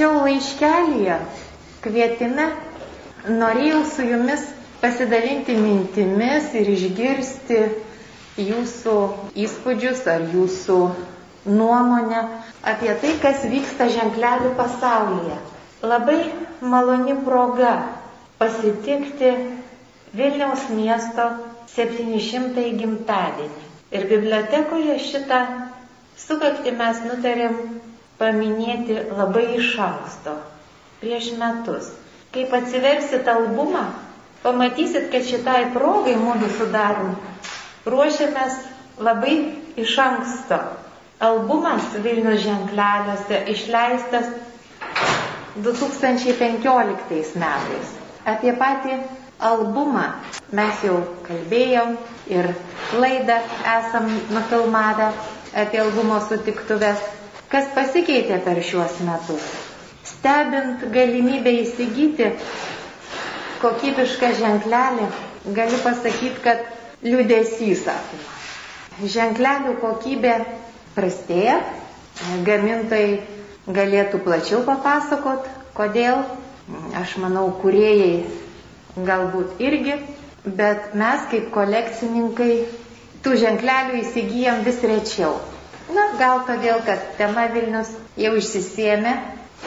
parašiau laiškelį kvietime, norėjau su jumis pasidalinti mintimis ir išgirsti jūsų įspūdžius ar jūsų nuomonę apie tai, kas vyksta ženklelių pasaulyje. Labai maloni proga pasitikti Vilniaus miesto 700 gimtadienį. Ir bibliotekoje šitą sukakti mes nutarėm paminėti labai iš anksto, prieš metus. Kaip atsiversit albumą, pamatysit, kad šitai progai mūsų sudarom ruošiamės labai iš anksto. Albumas Vilnius ženkleliuose išleistas 2015 metais. Apie patį albumą mes jau kalbėjom ir laidą esam nufilmavę apie albumo sutiktuvės. Kas pasikeitė per šiuos metus? Stebint galimybę įsigyti kokybišką ženklelį, galiu pasakyti, kad liūdėsys apima. Ženklelių kokybė prastėja, gamintojai galėtų plačiau papasakot, kodėl. Aš manau, kuriejai galbūt irgi, bet mes kaip kolekcininkai tų ženklelių įsigijam vis rečiau. Na, gal todėl, kad tema Vilnius jau išsisėmė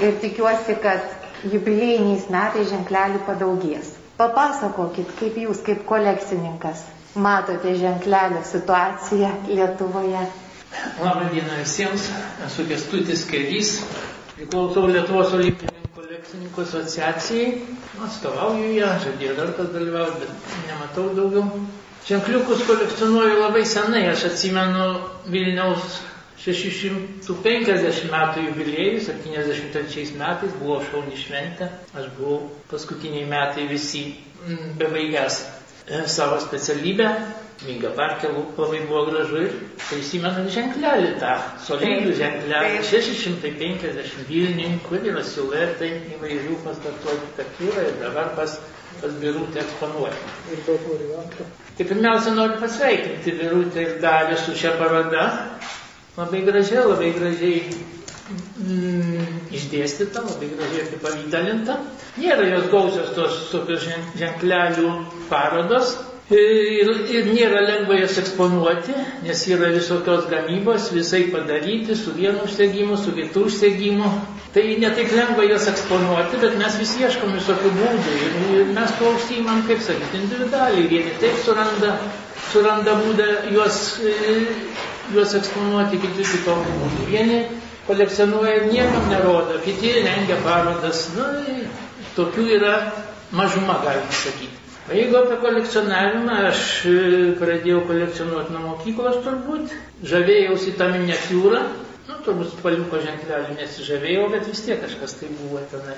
ir tikiuosi, kad jubiliejiniais metais ženklelių padaugės. Papasakokit, kaip jūs, kaip kolekcininkas, matote ženklelio situaciją Lietuvoje? Labą dieną visiems, esu Kestutis Kairys, priklausau Lietuvos olimpinių kolekcininkų asociacijai, atstovauju ją, žadėjau dar kas dalyvauti, bet nematau daugiau. Ženkliukus kolekcionuoju labai senai, aš atsimenu Vilniaus 650 metų jubiliejų, 73 metais buvo šauni šventė, aš buvau paskutiniai metai visi bebaigęs savo specialybę. Minga parke labai buvo gražu ir prisimenu ženklelį tą, solidų ženklelį, 650 Vilniui, kur yra siluetai įvairių pastatų architektūra ir dabar pas, pas Birutę variantų. Tai pirmiausia noriu pasveikinti Birutę ir Dalį su šia paroda. Labai gražiai, labai gražiai mm, išdėstyta, labai gražiai apipavydalinta. Nėra jos gausios tos tokios ženklelių parodos. Ir, ir nėra lengva jas eksponuoti, nes yra visokios gamybos, visai padaryti, su vienu užsiegimu, su kitu užsiegimu. Tai netaip lengva jas eksponuoti, bet mes vis ieškom visokių būdų. Ir, ir mes to užsiimam, kaip sakyti, individualiai. Vieni taip suranda, suranda būdą juos, juos eksponuoti, kiti kitokių būdų. Vieni kolekcionuoja niekam nerodo, kiti rengia parodas. Nu, tokių yra mažuma, galima sakyti. O jeigu apie kolekcionavimą, aš pradėjau kolekcionuoti nuo mokyklos turbūt, žavėjausi tą miniatiūrą, nu, turbūt spaliuko ženklelių nesižavėjau, bet vis tiek kažkas tai buvo tenai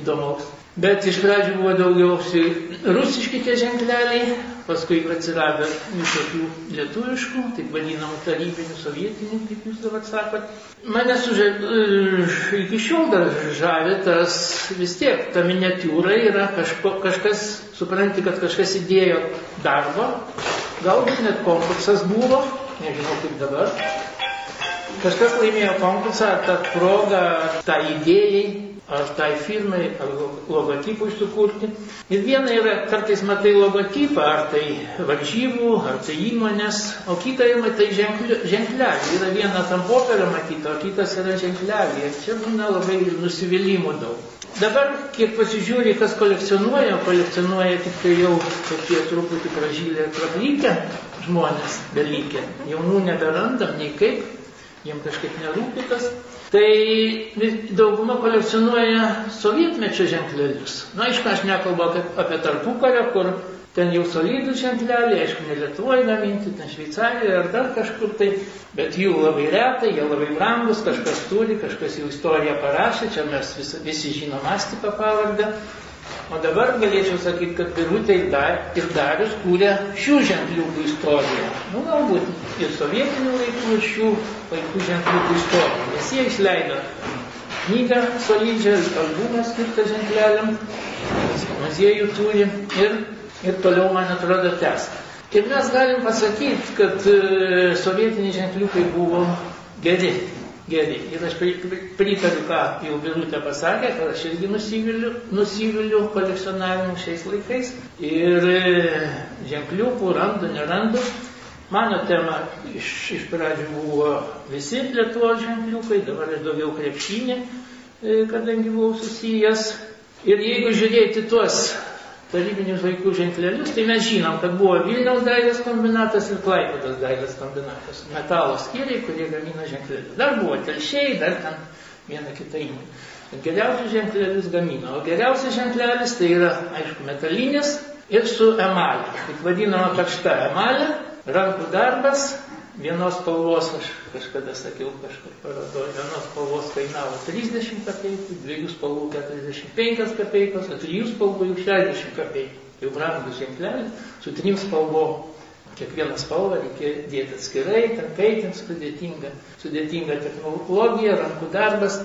įdomaus. Bet iš pradžių buvo daugiausiai rusiški tie ženkleliai, paskui atsirado visokių lietuviškų, taip vadinamų tarybinių, sovietinių, kaip jūs dabar sakot. Mane sužavė, iki šiol dar žavė tas vis tiek, ta miniatiūra yra kažko, kažkas, supranti, kad kažkas įdėjo darbo, galbūt net konkursas buvo, nežinau kaip dabar. Kažkas laimėjo konkursą, tą progą, tą idėjai ar tai firmai, ar logotipui sukurti. Ir viena yra, kartais matai logotipą, ar tai varžybų, ar tai įmonės, o kita yra matai ženklelį. Yra viena tam popierio matyta, o kitas yra ženklelį. Ir čia būna labai nusivylimų daug. Dabar, kiek pasižiūri, kas kolekcionuoja, kolekcionuoja tik tai jau tokie truputį pražylę ir praplykę žmonės dalykę. Jaunų neberandam nei kaip, jiems kažkaip nerūpi tas. Tai dauguma kolekcionuoja sovietmečio ženklelius. Na, aišku, aš nekalbu apie tarpukarę, kur ten jau solidų ženkleliai, aišku, ne Lietuvoje gaminti, ten Šveicarijoje ar dar kažkur tai, bet jų labai retai, jie labai brangus, kažkas turi, kažkas jau istoriją parašė, čia mes visi, visi žinom Astiko pavardę. O dabar galėčiau sakyti, kad Birutė ir, dar, ir Darius kūrė šių ženkliukų istoriją. Nu, galbūt ir sovietinių laikų, ir šių vaikų ženkliukų istoriją. Nes jie išleido knygą solidžią, albumą skirtą ženkleliam, muziejų turi ir, ir toliau, man atrodo, tęs. Ir mes galim pasakyti, kad e, sovietiniai ženkliukai buvo geri. Geri. Ir aš pritariu, ką jau Birutė pasakė, kad aš irgi nusiviliu, nusiviliu kolekcionavimu šiais laikais. Ir e, ženkliukų randu, nerandu. Mano tema iš, iš pradžių buvo visi Lietuvos ženkliukai, dabar aš daugiau krepšinį, e, kadangi buvau susijęs. Ir jeigu žiūrėti tuos tarybinius vaikų ženklelius, tai mes žinom, kad buvo Vilniaus dailės kombinatas ir Klaipėdos dailės kombinatas. Metalo skyriai, kurie gamina ženklelius. Dar buvo telšiai, dar ten viena kita įmonė. Geriausius ženklelius gamino. O geriausias ženklelis tai yra, aišku, metalinis ir su emalė. Taip vadinama karšta emalė, rankų darbas, Vienos spalvos, aš kažkada sakiau kažkur parodoje, vienos spalvos kainavo 30 kapeikų, dviejų spalvų 45 kapeikos, o trijų spalvų jau 60 kapeikų. Jau brangus ženklelis, su trim spalvom. Kiekvieną spalvą reikia dėti atskirai, ten kaitint sudėtinga, sudėtinga technologija, rankų darbas,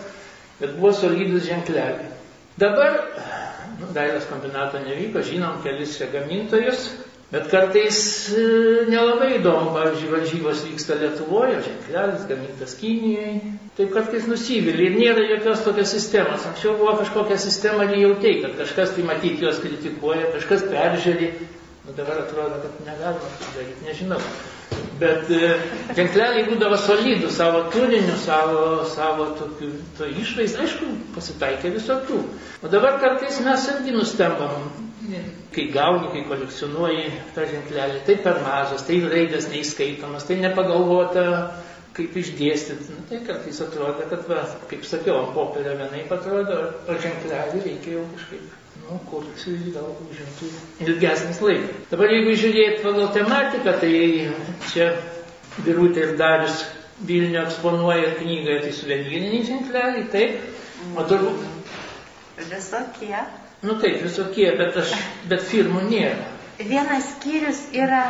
bet buvo solidus ženkleliai. Dabar, nu, dailės kombinato nevyko, žinom kelis čia gamintojus, Bet kartais e, nelabai įdomu, pavyzdžiui, varžybos vyksta Lietuvoje, ženklelis gamintas Kinijoje, taip kartais nusivylė ir nėra jokios tokios sistemos. Anksčiau buvo kažkokia sistema ir jautai, kad kažkas tai matyti juos kritikuoja, kažkas peržiūri, nu dabar atrodo, kad negalima tai daryti, nežinau. Bet e, ženkleliai būdavo solidų savo turiniu, savo, savo tokiu, to išvaizdą, aišku, pasitaikė visokių. O dabar kartais mes irgi nustembam, kai gauni, kai kolekcionuoji tą ženklelį, tai per mažas, tai raidės neįskaitomas, tai nepagalvota, kaip išdėstyti. Nu, tai kartais atrodo, kad, va, kaip sakiau, ant popierio vienai atrodo, o ženklelį reikia jau kažkaip, nu, kurti gal užimtų ilgesnis laikas. Dabar jeigu žiūrėt pagal tematiką, tai čia Birutė ir Darius Vilnių eksponuoja knygoje, tai suvenyriniai ženkleliai, taip. O turbūt. Visokie. Nu taip, visokie, bet, aš, bet firmų nėra. Vienas skyrius yra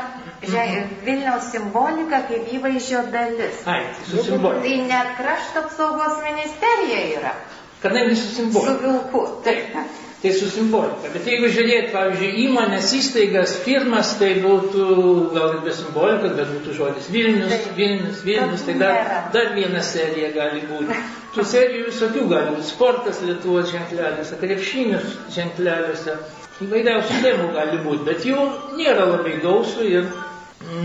že, Vilniaus simbolika kaip įvaizdžio dalis. Ai, tai su simbolika. Tai net krašto apsaugos ministerija yra. Kadangi su simbolika. Su vilku. Taip. Tai su simbolika. Bet jeigu žiūrėt, pavyzdžiui, įmonės, įstaigas, firmas, tai būtų gal ir be simbolikos, bet būtų žodis Vilnius. Vilnius, Vilnius, tai dar, dar viena serija gali būti. Tų serijų visokių gali būti. Sportas Lietuvos ženkleliuose, krepšinius ženkleliuose, įvairiausių temų gali būti, bet jų nėra labai gausų ir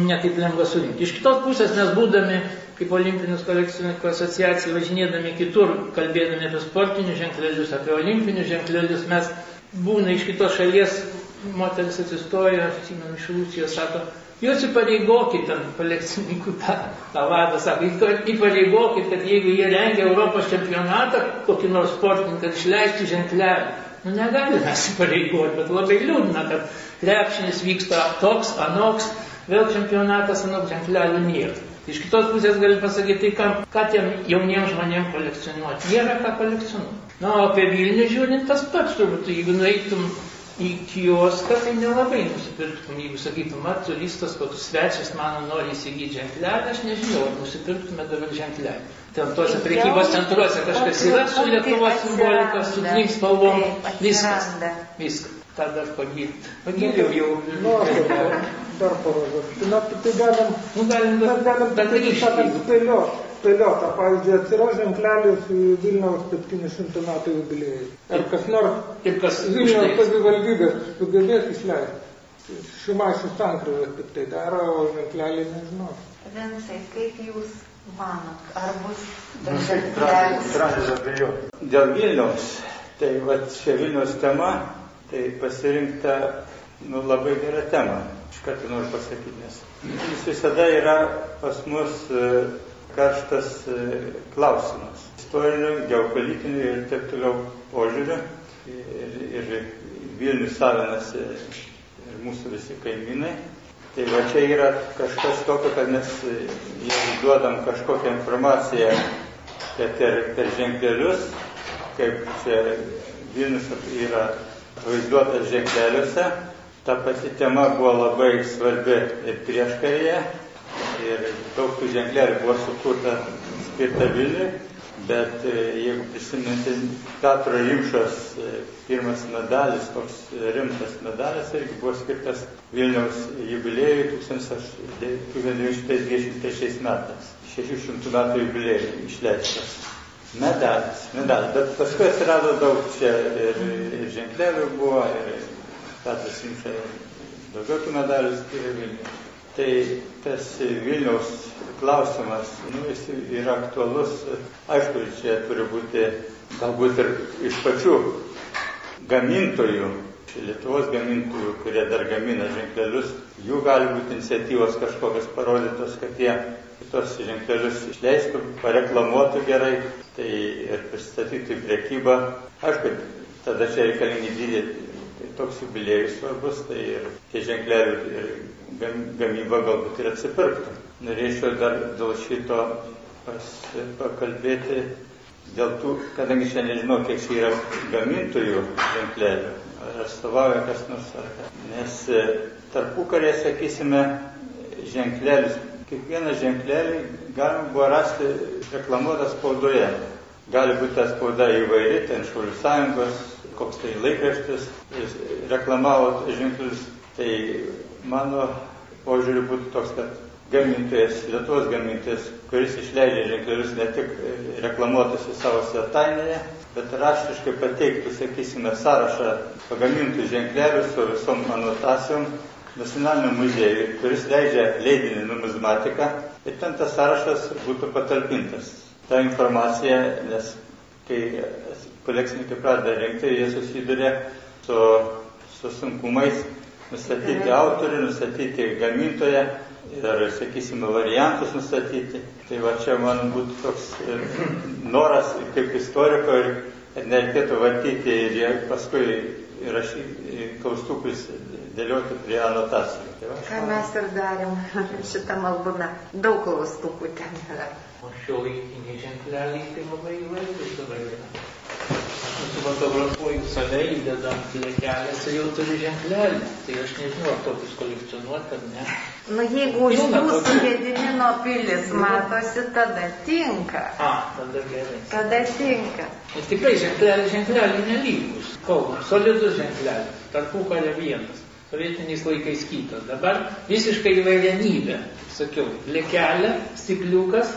netaip lengva surinkti. Iš kitos pusės mes būdami kaip olimpinius kolekcininkų asociacijai važinėdami kitur, kalbėdami apie sportinius ženklelius, apie olimpinius ženklelius, mes būna iš kitos šalies, moteris atsistojo, aš atsimenu iš Rusijos, sako, jūs įpareigokit ten kolekcininkų tą, tą vadą, sako, įpareigokit, kad jeigu jie rengia Europos čempionatą, kokį nors sportininką, išleisti ženklelį. Nu, negali mes įpareigoti, bet labai liūdna, kad krepšinis vyksta toks, anoks, vėl čempionatas, anoks ženklelių nėra. Iš kitos pusės gali pasakyti, tai ką, ką tiem jauniems žmonėms kolekcionuoti. Nėra ką kolekcionuoti. Na, o apie Vilnių žiūrint tas pats turbūt, jeigu nueitum į kioską, tai nelabai nusipirktum. Jeigu sakytum, mat, turistas, koks svečias mano nori įsigyti ženklelį, aš nežinau, ar nusipirktume dabar ženklelį. Ten tuose prekybos centruose kažkas yra su Lietuvos simbolika, su dviem spalvom, viskas. Viskas. Tą dar pagirt. Pagiriau jau. Nu, dar parodyti. Na, tai galim, nu, galim, mes galim, bet taip sakant, spėlioti. Spėliota, pavyzdžiui, atsiras ženklelis Vilniaus 700 metų jubiliejai. Ar kas nors ir kas Vilniaus savivaldybės sugebės išleisti. Šimašių sankrovė tik tai daro, o ženklelį nežinau. Vinsai, kaip jūs manot, ar bus ženklelis? Dėl Vilniaus, tai va čia Vilniaus tema Tai pasirinkta nu, labai gera tema, iš karto noriu pasakyti, nes jis visada yra pas mus e, karštas e, klausimas. Istorinių, geopolitinių ir taip toliau požiūrių. Ir, ir Vilnius savinasi ir mūsų visi kaimynai. Tai va čia yra kažkas tokio, kad mes e, jeigu duodam kažkokią informaciją per, per ženklelius, kaip čia Vilnius yra vaizduotas ženkleliuose. Ta pati tema buvo labai svarbi ir prieškarėje. Ir daug tų ženklelių buvo sukurta skirta Vilniui. Bet e, jeigu prisiminti Petro Rimšos e, pirmas medalis, toks rimtas medalis, irgi buvo skirtas Vilniaus jubiliejui 1923 metais. 600 metų jubiliejui išleistas. Medalis, medalis, bet paskui atsirado daug čia ir, ir ženklelių buvo, ir Petras Rimša daugiau tų medalių skiria Vilniui. Tai tas Vilniaus klausimas, nu, jis yra aktualus, aišku, čia turi būti galbūt ir iš pačių gamintojų, Lietuvos gamintojų, kurie dar gamina ženklelius, jų gali būti iniciatyvos kažkokios parodytos, kad jie tos ženklelius išleistų, pareklamuotų gerai, tai ir pristatytų į priekybą. Aišku, tada čia reikalingi didėti. Tai toks jubiliejus svarbus, tai ir tie ženklelių ir gamyba galbūt ir atsipirktų. Norėčiau dar dėl šito pas, pakalbėti, dėl tų, kadangi šiandien nežinau, kiek čia yra gamintojų ženklelių, ar atstovauja kas nors, ar ką. Nes e, tarpukarė, sakysime, ženklelis kiekvieną ženklelį galima buvo rasti reklamuotą spaudoje. Gali būti ta spauda įvairi, ten Šaulių sąjungos, koks tai laikraštis, reklamavo ženklus. Tai mano požiūrį būtų toks, kad gamintojas, Lietuvos gamintojas, kuris išleidžia ženklelius ne tik reklamuotųsi savo svetainėje, bet raštiškai pateiktų, sakysime, sąrašą pagamintų ženklelių su visom anotacijom nacionaliniam muziejui, kuris leidžia leidinį numizmatiką ir ten tas sąrašas būtų patalpintas. Ta informacija, nes kai kolekcininkai pradeda rinkti, jie susiduria su, su sunkumais nustatyti autorių, nustatyti gamintoją ir, sakysime, variantus nustatyti. Tai va čia man būtų toks noras kaip istoriko ir nereikėtų vartyti ir paskui rašyti klaustukus dėlioti prie anotacijų. Tai va, Ką mes ir darėm šitam albume. Daug klaustukų ten yra. O šio laikiniai ženkleliai tai labai įvairūs dabar yra. Nusifotografuoju save, įdedam lekelės ir jau turi ženklelį. Tai aš nežinau, ar tokius kolekcionuoti ar ne. Nu, jeigu už jūsų Gedimino pilis matosi, tada tinka. A, tada gerai. Tada tinka. Ir tikrai ženkleliai, ženkleliai nelygus. Kauno, solidus ženklelis, tarpukario vienas sovietiniais laikais kitas. Dabar visiškai įvairienybė. Sakiau, lėkelė, stikliukas,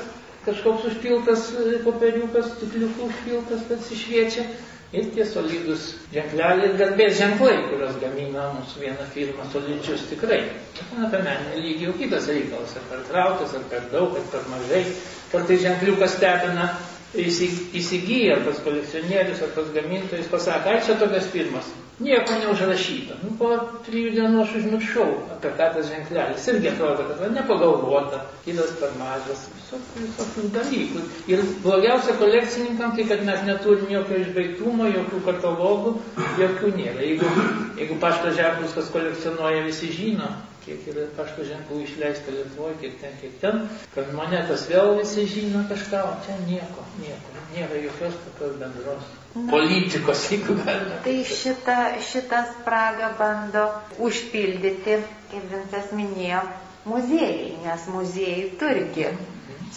kažkoks užpiltas popieriukas, stikliukų užpiltas, kad išviečia. Ir tie solidus ženkleliai ir garbės ženklai, kurios gamina mūsų viena firma, solidžius tikrai. Bet apie meninį lygį jau kitas reikalas, ar per traukas, ar per daug, ar per mažai. Kartais ženkliukas stebina įsigyja ar tas kolekcionierius, ar tas gamintojas pasako, ai čia tokias firmas, nieko neužrašyta. Nu, po trijų dienų aš užmiršau apie ką tas ženklelis. Irgi atrodo, kad va, nepagalvota, kitas per mažas, visokių, visokių dalykų. Ir blogiausia kolekcininkam tai, kad mes neturim jokio išbaigtumo, jokių katalogų, jokių nėra. Jeigu, jeigu pašto ženklus, kas kolekcionuoja, visi žino, kiek yra pašto ženklų išleista Lietuvoje, kiek ten, kiek ten, kad monetas vėl visi žino kažką, o čia nieko, nieko, nėra jokios tokios bendros politikos, jeigu galima. Tai šitą, šitą spragą bando užpildyti, kaip Vincas minėjo, muziejai, nes muziejai turgi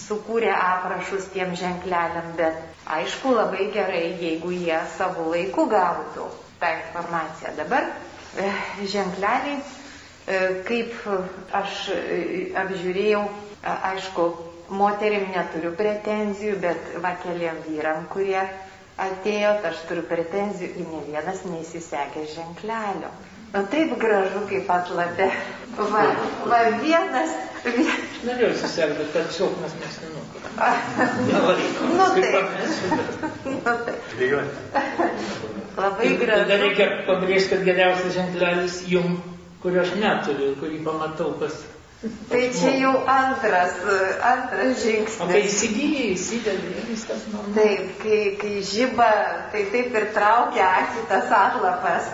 sukūrė aprašus tiem ženkleliam, bet aišku labai gerai, jeigu jie savo laiku gautų tą informaciją. Dabar e, ženkleliai E, kaip aš e, apžiūrėjau, aišku, moterim neturiu pretenzijų, bet va keliam vyram, kurie atėjo, tai aš turiu pretenzijų į ne vienas neįsisekęs ženklelio. Na taip gražu, kaip atlapė. Va, va vienas. Vien... Norėjau įsisekti, bet per silpnas mėsinukas. nu taip. nu taip. Labai gražu. Tada reikia pabrėžti, kad geriausias ženklelis jums kurio aš neturiu, kurį pamatau pas. Tai čia jau antras, antras žingsnis. O kai įsigyji, įsidedi, viskas normalu. Taip, kai, kai žyba, tai taip ir traukia akį tas atlapas.